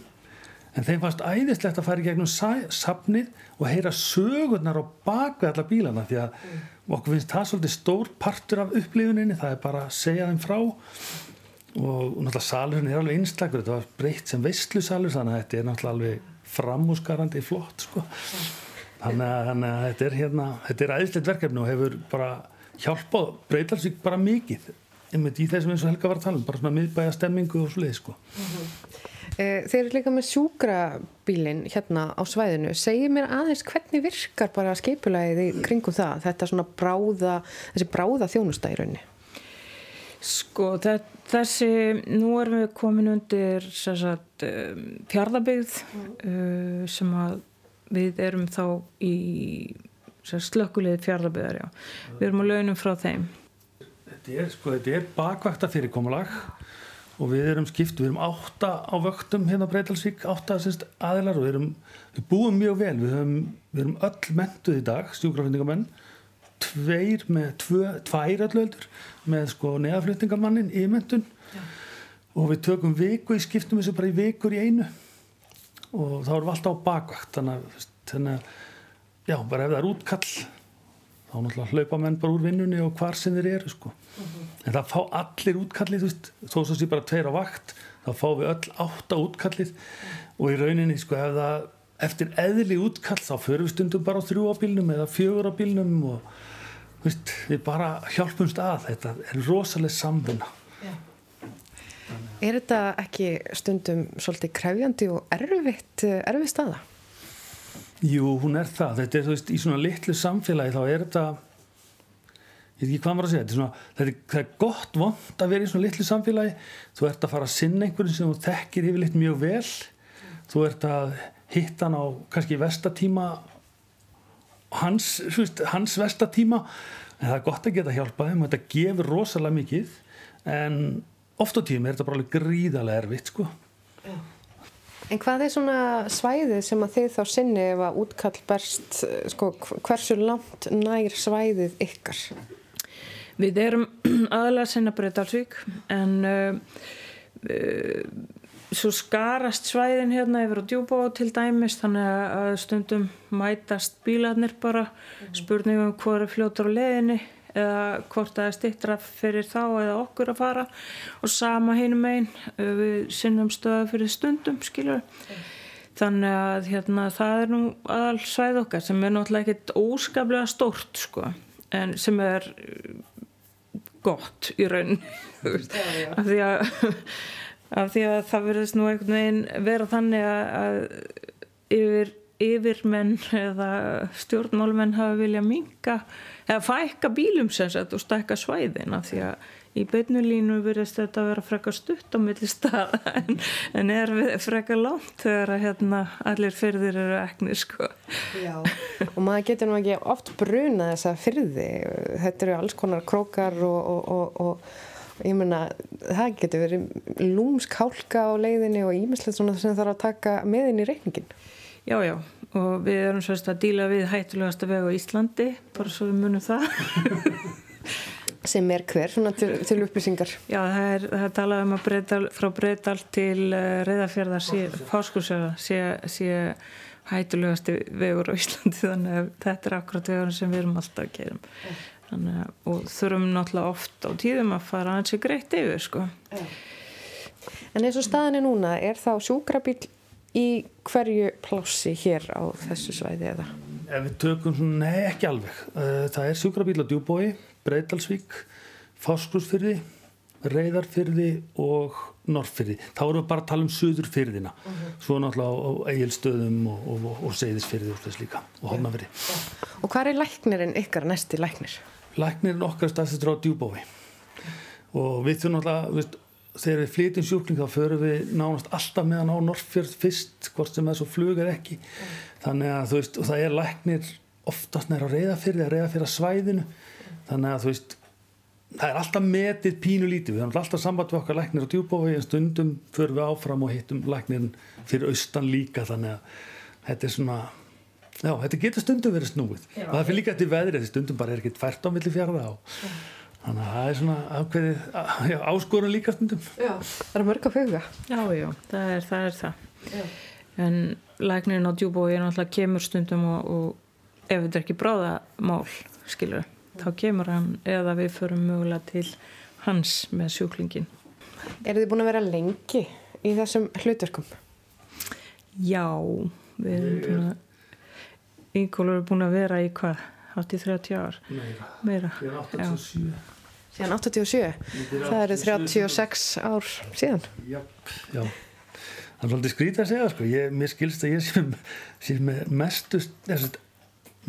en þeim fannst æðislegt að fara í gegnum safnið og heyra sögurnar á bakvið alla bílana því að mm. okkur finnst það svolítið stór partur af upplifuninni, það er bara að segja þeim frá og náttúrulega salurinn er alveg einstakur, þetta var breytt sem veistlusalur þannig að þetta er náttúrulega alveg framhúsgarandi flott sko. þannig, að, þannig að þetta er hérna þetta er æðislegt verkefni og hefur bara hjálpað breytalsvík bara mikið einmitt í þessum eins og Helga var að tala um bara svona miðbæja stemmingu og svoleið sko mm -hmm. Eh, þeir eru líka með sjúkrabílin hérna á svæðinu. Segir mér aðeins hvernig virkar bara skeipulæðið í kringum það, þetta svona bráða, þessi bráða þjónusta í rauninni? Sko þessi, nú erum við komin undir sagt, fjárðabigð mm. uh, sem að við erum þá í slökkulegi fjárðabigðar, já. Mm. Við erum á launum frá þeim. Þetta er, sko, þetta er bakvækta fyrirkomulag og við erum skipt, við erum átta á vöktum hérna á Breitalsvík, átta sérst, aðilar og við, erum, við búum mjög vel. Við, höfum, við erum öll mentuð í dag, stjúkrafendingamenn tveir með tvö, tvær öllöldur með sko neðaflutningamannin í myndun og við tökum viku í skiptum þessu bara í vikur í einu. Og þá erum við alltaf á að, þannig að já, bara ef það er útkall þá náttúrulega hlaupa menn bara úr vinnunni og hvar sem þeir eru sko. En það fá allir útkallið þú veist, þó svo sé bara tveir á vakt þá fá við öll átta útkallið. Og í rauninni sko ef það eftir eðli útkall þá förum við stundum bara á þrjú á bílnum eða fjögur á bílnum og veist, við bara hjálpumst að. Þetta er rosalega samvinna. Er þetta ekki stundum svolítið krefjandi og erfitt, erfið staða? Jú, hún er það. Þetta er, þú veist, í svona litlu samfélagi þá er þetta, ég veit ekki hvað maður að segja, þetta er svona, þetta er, það er gott vond að vera í svona litlu samfélagi. Þú ert að fara að sinna einhverjum sem þú þekkir yfirleitt mjög vel. Þú ert að hitta hann á kannski vestatíma, hans, veist, hans vestatíma, en það er gott að geta hjálpað þeim og þetta gefur rosalega mikið, en oft á tíum er þetta bara alveg gríðarlega erfitt, sko. En hvað er svona svæðið sem að þið þá sinni ef að útkall berst, sko, hversu langt nær svæðið ykkar? Við erum aðalega sinna Breitalsvík en uh, uh, svo skarast svæðin hérna yfir á djúbá til dæmis þannig að stundum mætast bílarnir bara spurningum hvað er fljótur á leðinni eða hvort það er stittra fyrir þá eða okkur að fara. Og sama heinum einn við sinnum stöða fyrir stundum skilur mm. þannig að hérna, það er nú aðal svæð okkar sem er náttúrulega ekkert óskaplega stórt sko en sem er gott í raun. Af því að af því að það verðist nú einhvern veginn vera þannig að yfir yfirmenn eða stjórnmálmenn hafa vilja minga eða fækka bílum sem sagt og stækka svæðina því að í beinulínu verðist þetta að vera frekka stutt á milli stað en, en er frekka langt þegar að hérna allir fyrðir eru eknir sko. Já, og maður getur nú ekki oft bruna þessa fyrði þetta eru alls konar krókar og, og, og, og ég menna það getur verið lúmskálka á leiðinni og ímislegt svona sem þarf að taka meðin í reikningin Já, já, og við erum svolítið að díla við hættulegasta veg á Íslandi, bara svo við munum það. Sem er hver, svona til, til upplýsingar? Já, það er, það er talað um að breytal, frá breytal til uh, reyðafjörðar, fáskursöða, sé, sé hættulegasti vegur á Íslandi, þannig að þetta er akkurat vegur sem við erum alltaf að gerum. Þannig að, og þurfum náttúrulega oft á tíðum að fara aðeins í greitt yfir, sko. En eins og staðinni núna, er þá sjúkrabíl í hverju plássi hér á þessu svæði eða? Ef við tökum svona, nei ekki alveg. Eh, það er sjúkrabíl á Djúbói, Breitalsvík, Fáskursfyrði, Reyðarfyrði og Norrfyrði. Þá erum við bara að tala um Suðurfyrðina. Uh mhm. -huh. Svo náttúrulega á Egilstöðum og, og, og, og Seyðisfyrði og þess líka og Hornafyrði. Og hvað er læknirinn ykkar næsti læknir? Læknirinn okkar staðstur á Djúbói. Og við þurfum náttúrulega, þegar við flytjum sjúkling þá förum við nánast alltaf meðan á Norrfjörð fyrst hvort sem það svo flug eða ekki. Mm. þannig að þú veist og það er læknir oftast næra á reyðafyrði að reyðafyrða svæðinu. Mm. þannig að þú veist það er alltaf metið pínu lítið. Við höfum alltaf samband við okkar læknir á djúbói en stundum förum við áfram og hittum læknirin fyrir austan líka. Þannig að þetta er svona já, þetta getur stundum verið snúið. Já, og það fyrir líka eftir veðri, stundum bara er ekki fært á milli fjárða og Þannig að það er svona ákveðið áskorun líka stundum. Já, það er mörg að fjöga. Já, já, það er það. Er það. En læknirinn á djúbói er náttúrulega kemur stundum og, og ef þetta er ekki bráða mál, skilur, þá kemur hann eða við förum mögulega til hans með sjúklingin. Er þið búin að vera lengi í þessum hlutverkum? Já, við erum búin að yngolur er búin að vera í hvað? Hátt í 30 ár? Meira. Meira. Ég er 87. Síðan 87? Það eru 36 ár síðan? Já, já. Það er svolítið skrítið að segja, sko. Ég, mér skilst að ég sé, sé með mestu,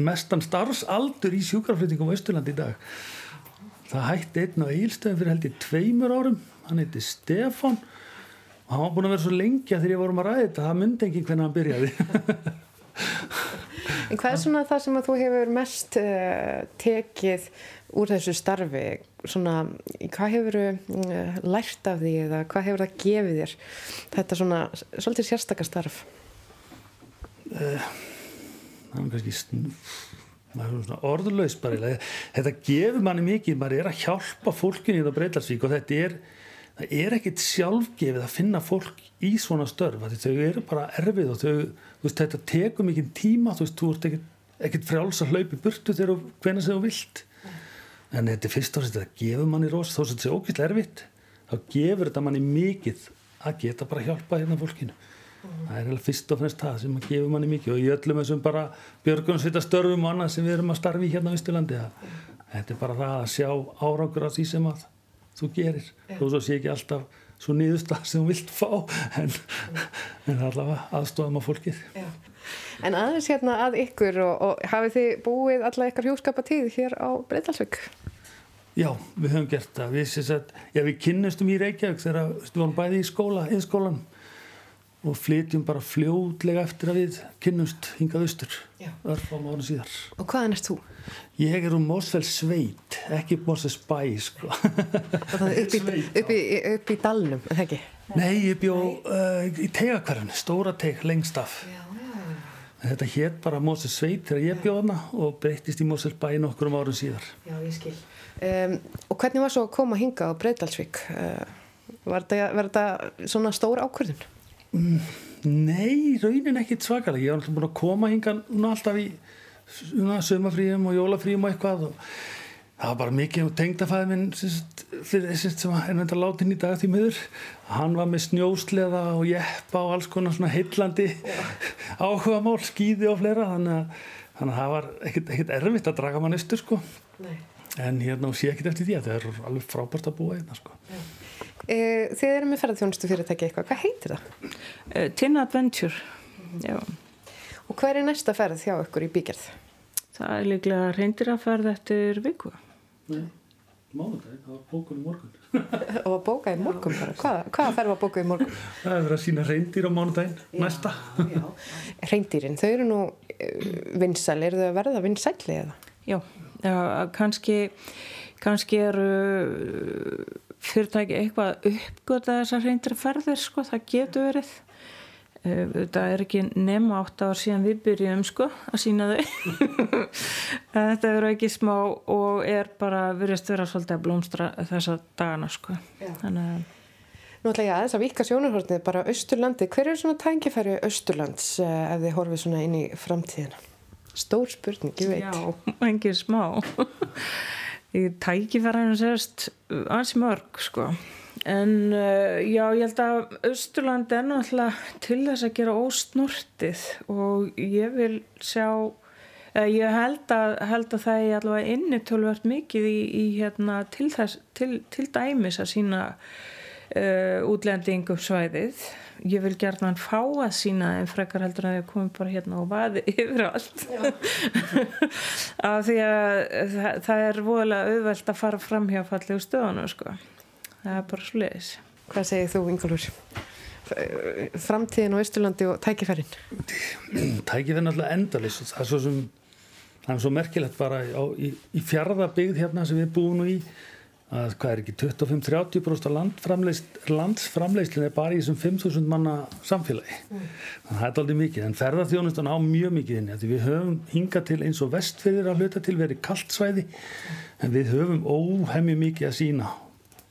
mestan starfsaldur í sjúkraflutningum á Östurland í dag. Það hætti einn á eilstöðum fyrir held ég tveimur árum. Hann heiti Stefan og hann var búin að vera svo lengja þegar ég vorum að ræða þetta. Það myndi ekki hvernig hann byrjaði. En hvað er svona það sem að þú hefur mest uh, tekið úr þessu starfi? Svona, hvað hefur eh, lært af því eða hvað hefur það gefið þér? Þetta svona, svolítið sérstakar starf. Uh, það er kannski svona orðurlaus bara þetta gefur manni mikið, maður er að hjálpa fólkinu í þetta breytarsvík og þetta er það er ekkit sjálfgefið að finna fólk í svona störf, þau eru bara erfið og þau, veist, þetta tekur mikið tíma, þú veist, þú ert ekkit, ekkit frjáls að hlaupi burtu þegar þú hvenær sem þú vilt en þetta er fyrst og fremst þetta gefur manni ros, þó sem þetta er ógæslega erfitt þá gefur þetta manni mikið að geta bara hjálpa hérna fólkinu. Það er fyrst og fremst það sem að gefur manni mikið og í öllum þessum bara björgunsvita störfum og annað sem við erum að starfi hérna á Ísturlandi þetta er bara það að sjá árangur af því sem að þú gerir. Þó svo sé ekki alltaf svo niðurstað sem þú vilt fá en, en allavega aðstofum á fólkið. Já. En aðeins hérna að ykkur og, og hafið þið búið alla ykkar hjúskapatíð hér á Breitalsvík? Já, við höfum gert það við, sagt, já, við kynnumstum í Reykjavík þegar við varum bæði í skóla, innskólan og flytjum bara fljóðlega eftir að við kynnumst hingað austur örf á mánu síðar Og hvaðan erst þú? Ég er úr Mósfell Sveit ekki Mósfell Spæ sko. upp, í, upp, í, upp í dalnum, eða ekki? Nei, ég bjó uh, í tegakverfinu, stóra teg lengst af já. Þetta hétt bara Mósfell Sveit þegar ég bjóð hana og breytist í Mósfell Bæ nokkur um árun síðar Já, ég skil um, Og hvernig var svo að koma hinga á Breitalsvík? Uh, var þetta svona stór ákvörðun? Mm, nei, raunin ekkit svakalega ég var alltaf búin að koma hinga alltaf í sömafríum og jólafríum og eitthvað og það var bara mikið þess sem er nefnda látin í dag því miður hann var með snjósleða og jeppa og alls konar svona heillandi áhuga mál, skýði og fleira þannig að, þannig að það var ekkit, ekkit erfitt að draga mann austur sko Nei. en hérna og sé ekkit eftir því að það er alveg frábært að búa einna sko Já. E, þið eru með ferðarþjónustu fyrirtæki eitthvað, hvað heitir það? E, Tin Adventure Já Og hver er næsta ferð hjá ykkur í bígerð? Það er líklega reyndir að ferð eftir viku. Nei, mánudagin, það var bókun í morgun. Það var bóka í morgun bara? Hvað, hvaða ferð var bóka í morgun? Það er verið að sína reyndir á mánudagin, næsta. Já. Reyndýrin, þau eru nú uh, vinsæl, eru þau að verða vinsæli eða? Já, já kannski, kannski eru fyrirtæki eitthvað uppgöta þessar reyndir ferðir, sko, það getur verið þetta er ekki nema 8 ár síðan við byrjum sko að sína þau. Þetta eru ekki smá og er bara virðist vera svolítið að blómstra þessa dagana sko. Þannig að Nú ætla ég aðeins að vika sjónarhortnið bara Östurlandi, hver er svona tænkifæri Östurlands ef þið horfið svona inn í framtíðina? Stór spurning, ég veit. Já, engið smá. Tækifæri sérst aðeins mörg sko En uh, já, ég held að Östurland er náttúrulega til þess að gera ósnortið og ég vil sjá, uh, ég held að, held að það er allavega innitölvert mikið í, í hérna til, þess, til, til dæmis að sína uh, útlendingum svæðið. Ég vil gerna hann fá að sína en frekar heldur að ég komi bara hérna og vaði yfir allt. Af því að það, það er voðalega auðvelt að fara fram hjá fallegu stöðunum sko það er bara sluðis Hvað segir þú Ingólfur? Framtíðin á Ísturlandi og tækifærin? Tækifærin er alltaf endalist það er svo, sem, það er svo merkilegt bara á, í, í fjardabygð hérna sem við búum nú í að hvað er ekki 25-30% landsframleyslin er bara í þessum 5.000 manna samfélagi. Mm. það er aldrei mikið en ferðarþjónustan á mjög mikið inn því við höfum hingað til eins og vestfyrir að hluta til verið kallt svæði en við höfum óhemmi mikið að sína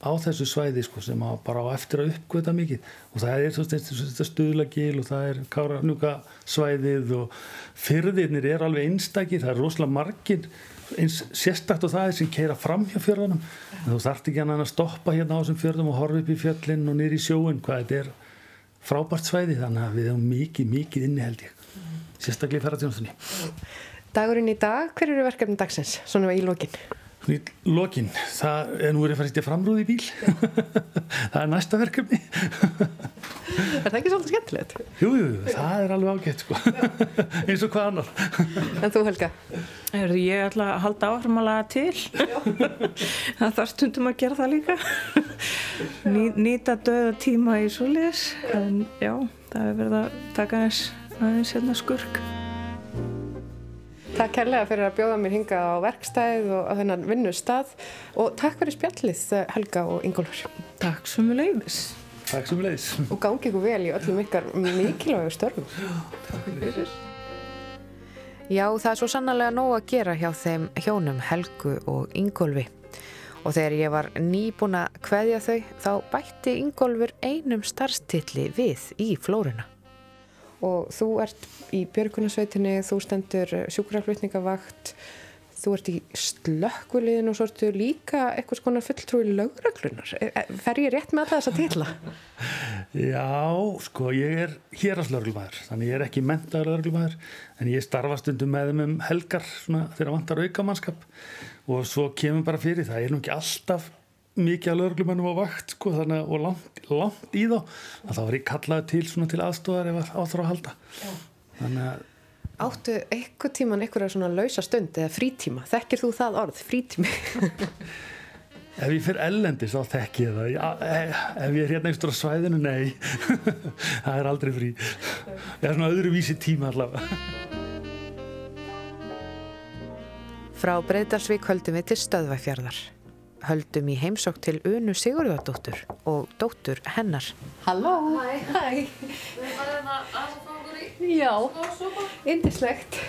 á þessu svæði sko, sem bara á eftir að uppgöta mikið. Og það er þetta stuðlagil og það er káranjúka svæðið og fyrðirnir er alveg einstakir, það er rosalega margir eins sérstakt og það er sem keira fram hjá fjörðunum. Þú þart ekki að stoppa hérna á þessum fjörðum og horfa upp í fjöllin og nýri í sjóin hvað þetta er frábært svæði þannig að við hefum mikið, mikið inni held ég. Sérstaklega í ferðartjónastunni Dagurinn í dag, hver eru verkefni dagsins? Svona í lókinn í lokin, það er nú verið að fara í framrúði í bíl. Það er næsta verkefni. Er það ekki svolítið skemmtilegt? Jújú, jú, það er alveg ágætt sko. eins og hvað annar. En þú Helga? Er ég ætla að halda áfram að laga til. Það þarf stundum að gera það líka. Ný, nýta döða tíma í soliðis en já, það er verið að taka aðeins aðeins hérna skurk Takk kærlega fyrir að bjóða mér hinga á verkstæð og að þennan vinnustad og takk fyrir spjallið Helga og Ingólfur. Takk sem við leiðis. Takk sem við leiðis. Og gangi ykkur vel í öllum ykkar mikilvægur störfum. Takk fyrir. Já, það er svo sannlega nóg að gera hjá þeim hjónum Helgu og Ingólfi. Og þegar ég var nýbúin að kveðja þau, þá bætti Ingólfur einum starfstilli við í flóruna. Og þú ert í björgunarsveitinni, þú stendur sjúkraflutningavakt, þú ert í slökkuliðin og svo ertu líka eitthvað skonar fulltrúi lögreglunar. Fer ég rétt með alla þessa tilla? Já, sko, ég er héraslörglumæður, þannig ég er ekki mentaður lögreglumæður, en ég starfa stundum með þeim um helgar svona, þegar vantar aukamannskap og svo kemur bara fyrir, það er nú ekki alltaf mikið að lögreglumennum á vakt sko, þannig, og langt, langt í þá að þá er ég kallaði til, til aðstóðar ef áþrá að halda. Þannig að Áttu eitthvað tíman eitthvað svona lausa stund eða frítíma? Þekkir þú það orð, frítími? ef ég fyrir ellendis þá þekk ég það. Já, ef, ég er hérna einhverjum á svæðinu, nei. það er aldrei frí. Það er svona öðruvísi tíma allavega. Frá Breiðdalsvík höldum við til Stöðvæfjörðar. Höldum í heimsók til Unu Sigurðardóttur og dóttur hennar. Halló! Hæ, hæ! Já, indislegt.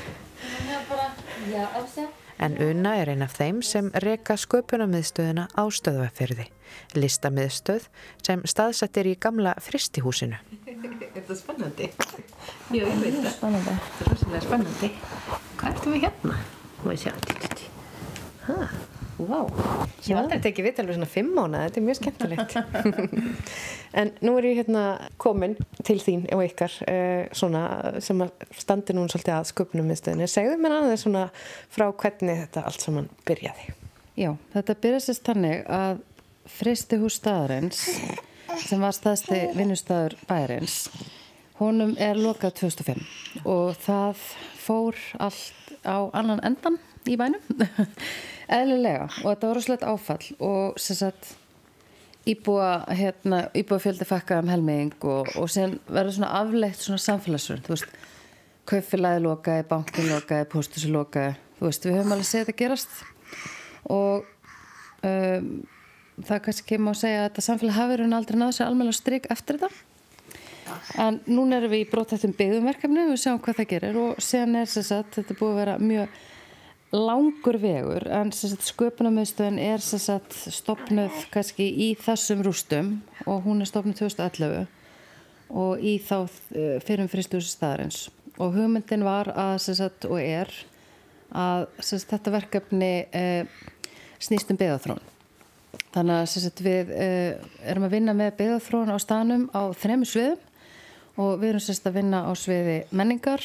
En Una er einn af þeim sem reka sköpunamiðstöðuna á Stöðvæfjörði. Listamiðstöð sem staðsettir í gamla fristihúsinu. Er þetta spennandi? Já, ég veit það. Spennandi. Þetta er rosalega spennandi. Hvað ertu við hérna? Má ég sjá. Hæ, wow. Ég hef aldrei tekið vitt alveg svona fimm mánu, þetta er mjög skemmtilegt. en nú er ég hérna komin til þín og ykkar uh, svona sem standi nú svolítið að sköpunum miðstöðinni. Segðu mér aðeins svona frá hvernig þetta allt saman byrjaði. Já, þetta byrjaði sérst þannig að fristihús staðarins sem var staðsti vinnustæður bæjarins honum er lokað 2005 og það fór allt á annan endan í bænum eðlilega. Og þetta var rosalegt áfall og sem sagt íbúa, hérna, íbúa fjöldi fakka um helming og, og sen verður svona afleitt svona samfélagsverð þú veist, kaufélagi lokaði, bankin lokaði póstusi lokaði, þú veist, við höfum alveg séð þetta gerast. Og um, það kannski kemur að segja að þetta samfélag hafi verið aldrei náðu sér alveg stryk eftir þetta. En núna erum við í brótættum byggðumverkefni og við sjáum hvað það gerir og sen er þess að þetta búið að vera mjög langur vegur en sköpunarmiðstöðin er sagt, stopnuð kannski í þessum rústum og hún er stopnuð 2011 og í þá eh, fyrir fristúsi staðarins. Og hugmyndin var að sagt, og er að sagt, þetta verkefni eh, snýst um beðaþrón þannig að sagt, við eh, erum að vinna með beðaþrón á stanum á þremu sviðum og við erum að vinna á sviði menningar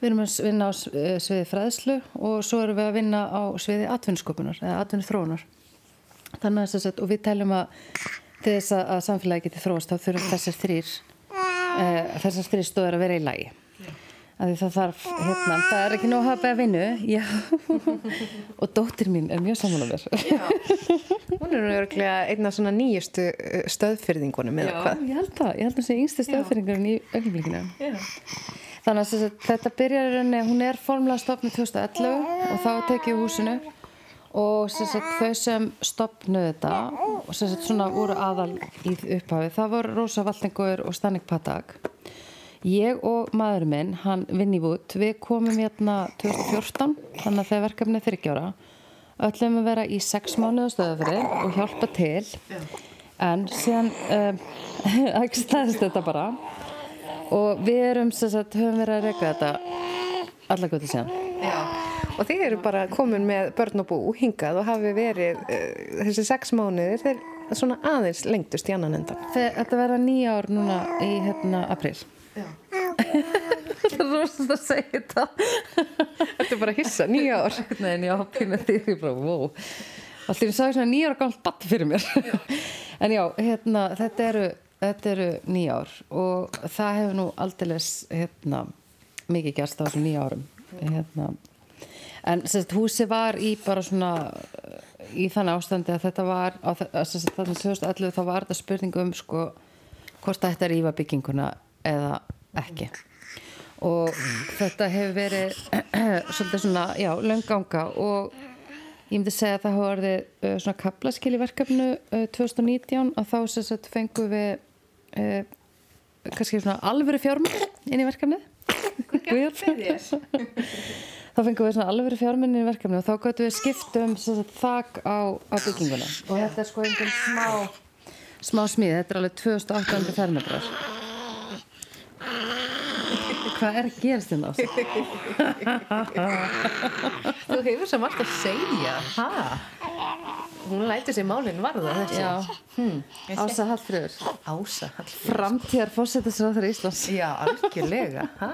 Við erum að vinna á eh, sviði fræðslu og svo erum við að vinna á sviði atvinnsköpunar eða atvinnþróunar. Þannig að og við teljum að þess að, samfélagi geti þróast þá þurfum þessar þrýr þessar þrýr stóður að vera í lagi. Það þarf, hérna, það er ekki nóg að hafa að vinna, já, og dóttir mín er mjög saman á mér. Hún er örglega einna svona nýjustu eh, stöðfyrðingunum eða hvað? Já, ég held það, ég held það sé yngstu stöðfyrðingunum í. Já. Þannig að þetta byrjar rauninni, hún er formlega stopnud 2011 og þá tekið húsinu og sagt, þau sem stopnuð þetta og sagt, svona voru aðal í upphafi, það voru Rósa Valdingur og Stannik Patak. Ég og maðurinn minn, hann Vinni Vút, við komum hérna 2014, þannig að það er verkefnið þryggjára. Öllum að vera í sex mánuðu stöðafrið og hjálpa til, en síðan um, ekki stæðist þetta bara og við erum sagt, höfum verið að reyka þetta alla gotið síðan Já. og þið eru bara komin með börn og bú hingað og hafi verið uh, þessi sex mánuðir þeir svona aðeins lengtust í annan endan Þetta verða nýja ár núna í hérna april Það er rosalega að segja þetta. Þetta er bara að hissa, nýja ár. Nei, nýja ápina bara, wow Alltaf ég sagði svona nýja ára galt batt fyrir mér. En já, hérna, þetta eru þetta eru nýjár og það hefur nú aldeilis hérna, mikið gerst á þessum nýjárum hérna. en sérst, húsi var í bara svona í þannig ástandi að þetta var þannig 2011 þá var þetta spurning um sko hvort þetta er íva bygginguna eða ekki. Og þetta hefur verið svolítið svona, já, lönganga og ég myndi segja að það hafa verið uh, svona kaplaskil í verkefnu uh, 2019 og þá sérst fengum við uh, kannski svona alvöru fjármál inn í verkefnið. Þá fengum við svona alveg fjárminni í verkefni og þá gætu við skiptum sagt, þak á, á bygginguna. Og þetta er sko einhvern smá smá smíð, þetta er alveg 2800 fermetrar hvað er að gerast þérna? Þú hefur sem alltaf að segja ha? Hún lætur sér málinn varða þessi Já, hmm. Ása Hallfröður Ása Framtíðar fórsetisráður Íslands Já, algjörlega ha?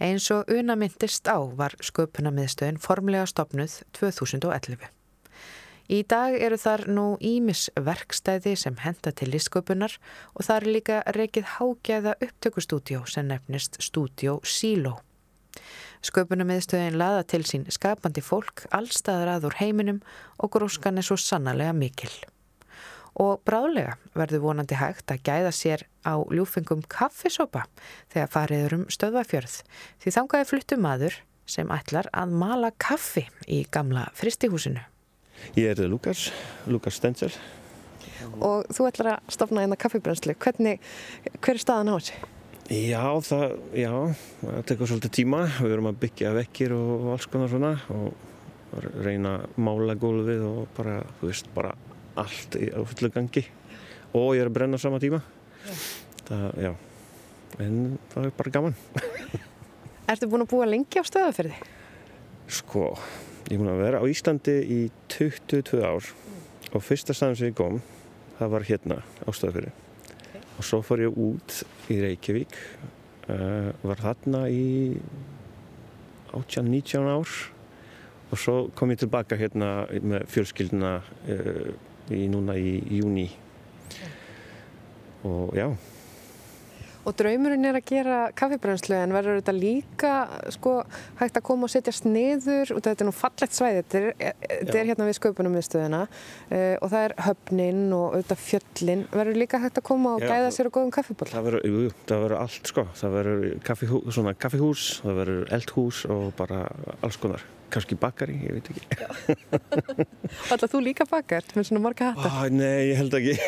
Eins og una myndist á var sköpunamiðstöðin formlega stopnuð 2011. Í dag eru þar nú ímis verkstæði sem henda til listsköpunar og það er líka reikið hágæða upptökustúdjó sem nefnist Stúdjó Síló. Sköpunamiðstöðin laða til sín skapandi fólk allstaðar að úr heiminum og gróskan er svo sannarlega mikil. Og bráðlega verður vonandi hægt að gæða sér á ljúfengum kaffisopa þegar fariður um stöðvafjörð því þangaði fluttu maður sem ætlar að mala kaffi í gamla fristihúsinu. Ég er Lukas, Lukas Stenzel. Og þú ætlar að stopna einna kaffibrenslu. Hvernig, hver er staðan á þessu? Já, það, já, það tekur svolítið tíma. Við erum að byggja vekkir og alls konar svona og reyna mála gólfið og bara, þú veist, bara allt á fullu gangi. Og ég er að brenna sama tíma. Já. Það, já, en það er bara gaman. Ertu búin að búa lengi á stöðaferði? Sko, ég er búin að vera á Íslandi í 22 ár og fyrsta staðan sem ég kom, það var hérna á stöðaferði. Okay. Og svo fór ég út í Reykjavík, uh, var þarna í 18-19 ár og svo kom ég tilbaka hérna með fjölskylduna uh, í núna í júni og já Og draumurinn er að gera kaffibrænslu en verður þetta líka sko, hægt að koma og setja sniður og þetta er nú fallegt svæði, þetta er, þetta er hérna við sköpunum við stöðuna uh, og það er höfnin og auðvitað fjöllin. Verður líka hægt að koma og Já, gæða sér á góðum kaffiból Það verður, allt sko. Það verður kaffihú, kaffihús það verður eldhús og bara alls konar. Kannski bakari, ég veit ekki. Alltaf þú líka bakar með svona marga hattar oh, Nei, ég held ekki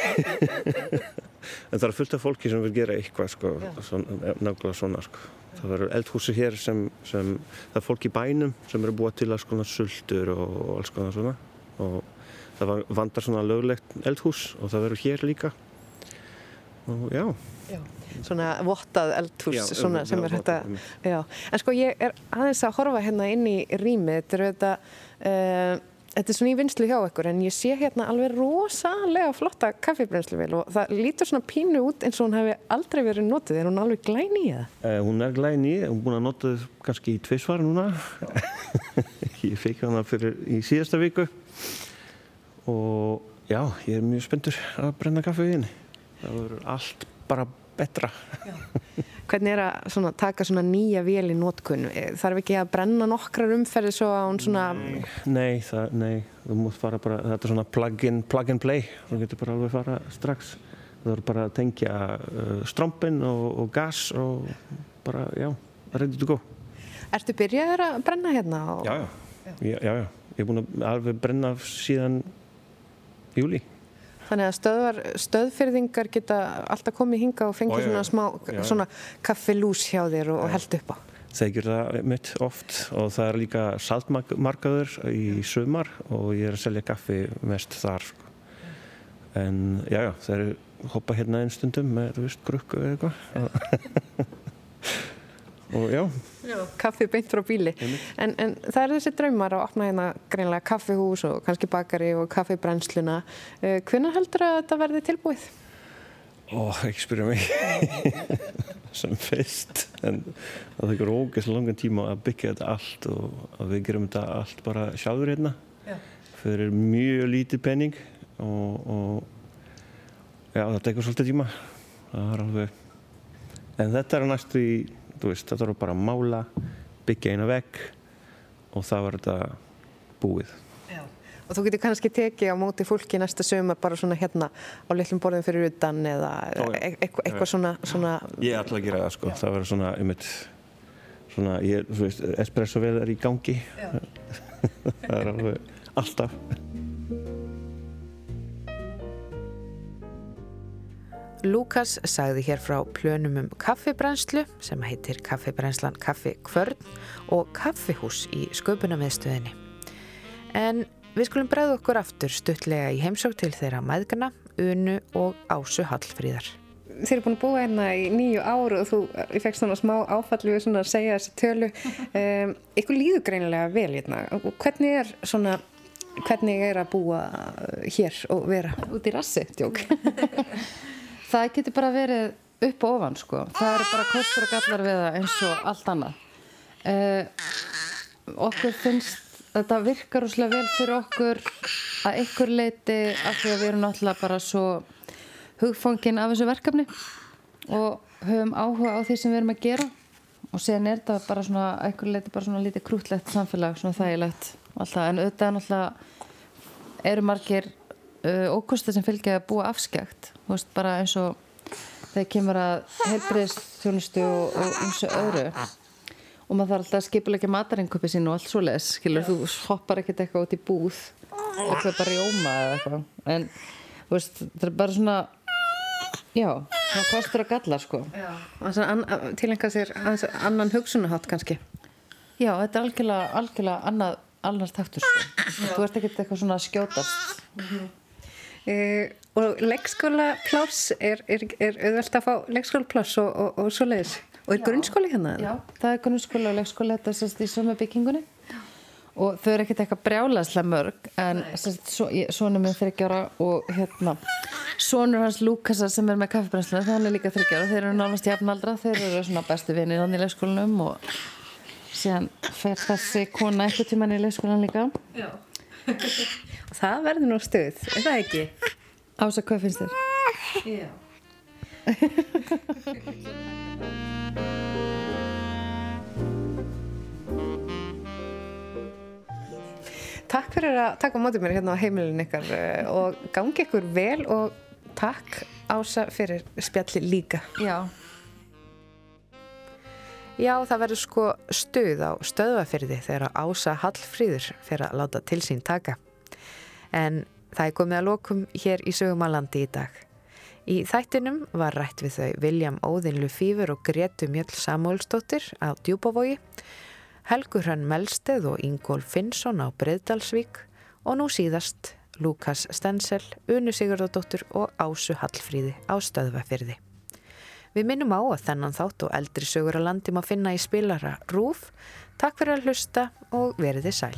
en það er fullt af fólki sem vil gera eitthvað sko, svona, nákvæmlega svona sko. það verður eldhúsi hér sem, sem það er fólk í bænum sem eru búið til að skona sultur og, og alls konar svona. Og það vandar svona löglegt eldhús og það verður hér líka. Og já, já. svona vottað eldhús já, svona, sem er þetta en sko ég er aðeins að horfa hérna inn í rými þetta eru þetta uh, Þetta er svona í vinslu hjá ykkur en ég sé hérna alveg rosalega flotta kaffibrennsluvel og það lítur svona pínu út eins og hún hefði aldrei verið notið. Er hún alveg glæni í það? Uh, hún er glæni í, hún er búin að nota það kannski í tveisvar núna. ég feik hana fyrir í síðasta viku og já, ég er mjög spenntur að brenna kaffi í henni. Það verður allt bara betra. Hvernig er að svona, taka svona nýja vél í nótkunn? Þarf ekki að brenna nokkrar umferði svo að hún svona... Nei, nei, það, nei. þú mútt fara bara, þetta er svona plug, in, plug and play, þú getur bara alveg fara strax. Þú verður bara að tengja uh, strómpin og, og gas og bara, já, ready to go. Ertu byrjaður að brenna hérna? Og... Já, já, já, já, já. Ég er búin að alveg brenna síðan júli. Þannig að stöðvar, stöðfyrðingar geta alltaf komið hinga og fengið svona smá já, svona kaffilús hjá þér og, og held upp á. Það gerur það mitt oft og það er líka saltmarkaður í sömar og ég er að selja kaffi mest þar. Sko. En já, já, það eru hoppa hérna einn stundum með, þú veist, grukku eða eitthvað. og já. já kaffi beint frá bíli. En, en það er þessi draumar að opna hérna greinlega kaffihús og kannski bakari og kaffibrennsluna. Uh, hvernig heldur að þetta verði tilbúið? Ó, ekki spyrja mig. Sem fyrst. En það tekur ógeðslega langan tíma að byggja þetta allt og að við gerum þetta allt bara sjálfur hérna. Já. fyrir mjög lítið penning og, og já, það tekur svolítið tíma. Það er alveg en þetta er næstu í veist, það þarf bara að mála byggja eina vegg og það var þetta búið. Já. og þú getur kannski tekið á móti fólki næsta sögum bara svona hérna á litlum borðum fyrir utan eða e eitthvað eitthva svona, svona ég er alltaf að gera það sko. Já. það verður svona, einmitt, svona ég, veist, espresso vel er í gangi. Það er alveg alltaf Lukas sagði hér frá plönum um kaffibrænslu sem heitir kaffibrænslan Kaffi Kvörn og kaffihús í sköpunamiðstöðinni. En við skulum bregða okkur aftur stuttlega í heimsók til þeirra maðgana, Unu og Ásu Hallfríðar. Þið eru búin að búa hérna í nýju áru og þú, ég fekk svona smá áfallu við svona að segja þessi tölu. Um, ykkur líður greinilega vel hérna. Og hvernig er svona, hvernig er að búa hér og vera út í rassi, tjók? það getur bara verið upp og ofan, sko. Það eru bara kostur og gallar við það eins og allt annað. Uh, okkur finnst, þetta virkar úrslega vel fyrir okkur að ykkur leiti af því að við erum náttúrulega bara svo hugfangin af þessu verkefni og höfum áhuga á því sem við erum að gera og séðan er þetta bara svona eitthvað leiti bara svona lítið krútlegt samfélag svona þægilegt alltaf en auðvitað náttúrulega eru margir uh, ókosti sem fylgja að búa afskjagt veist bara eins og þegar kemur að heilbreyðst þjónustu og eins og öðru. Og maður þarf alltaf að skipulegja matarinköpi sín og allt svo les, skilur, þú hoppar ekkert eitthvað út í búð og köpa rjóma eða eitthvað. En veist, þetta er bara svona Já, það kostur að galla sko. Tilenga sér annan hugsunahátt kannski. Já, þetta er algjörlega, algjörlega annað, annars taktur sko. Þú ert ekkert eitthvað svona skjótast. Mm -hmm. E, Og leikskóla pláss er, er, er auðvelt að fá leikskóla pláss og, og, og svo leiðis Og er Já. grunnskóli hérna? Já, það er grunnskóla og leikskóla þetta sérst í sama byggingunni. Og þau eru ekkert eitthvað brjálaðslega mörg en svona með þryggjára og hérna sonur hans Lukasa sem er með kaffebrænsluna það er líka þryggjára, þeir eru nánast jafnaldra þeir eru svona bestu vinir á leikskólanum og síðan fer þessi kona eitthvað tíman í leikskólan líka. Já og það verður nú stuð, er það ekki? Ása, hvað finnst þér? Já Takk fyrir að taka á mótið mér hérna á heimilin ykkar eh, og gangi ykkur vel og takk Ása fyrir spjalli líka. Já. Já, það verður sko stuð á stöðvafyrði þegar Ása Hallfríður fyrir að láta til sín taka. En það er komið að lokum hér í sögumalandi í dag. Í þættinum var rætt við þau Viljam Óðinlu Fífur og Gretu Mjöll Samúlsdóttir á Djúbavogi Helgur Hrann Melsteð og Ingól Finnsson á Breiðdalsvík og nú síðast Lukas Stensel, Unu Sigurdóttur og Ásu Hallfríði á Stöðvafyrði. Við minnum á að þennan þátt og eldri sögur að landi má finna í spilara Rúf. Takk fyrir að hlusta og veriði sæl.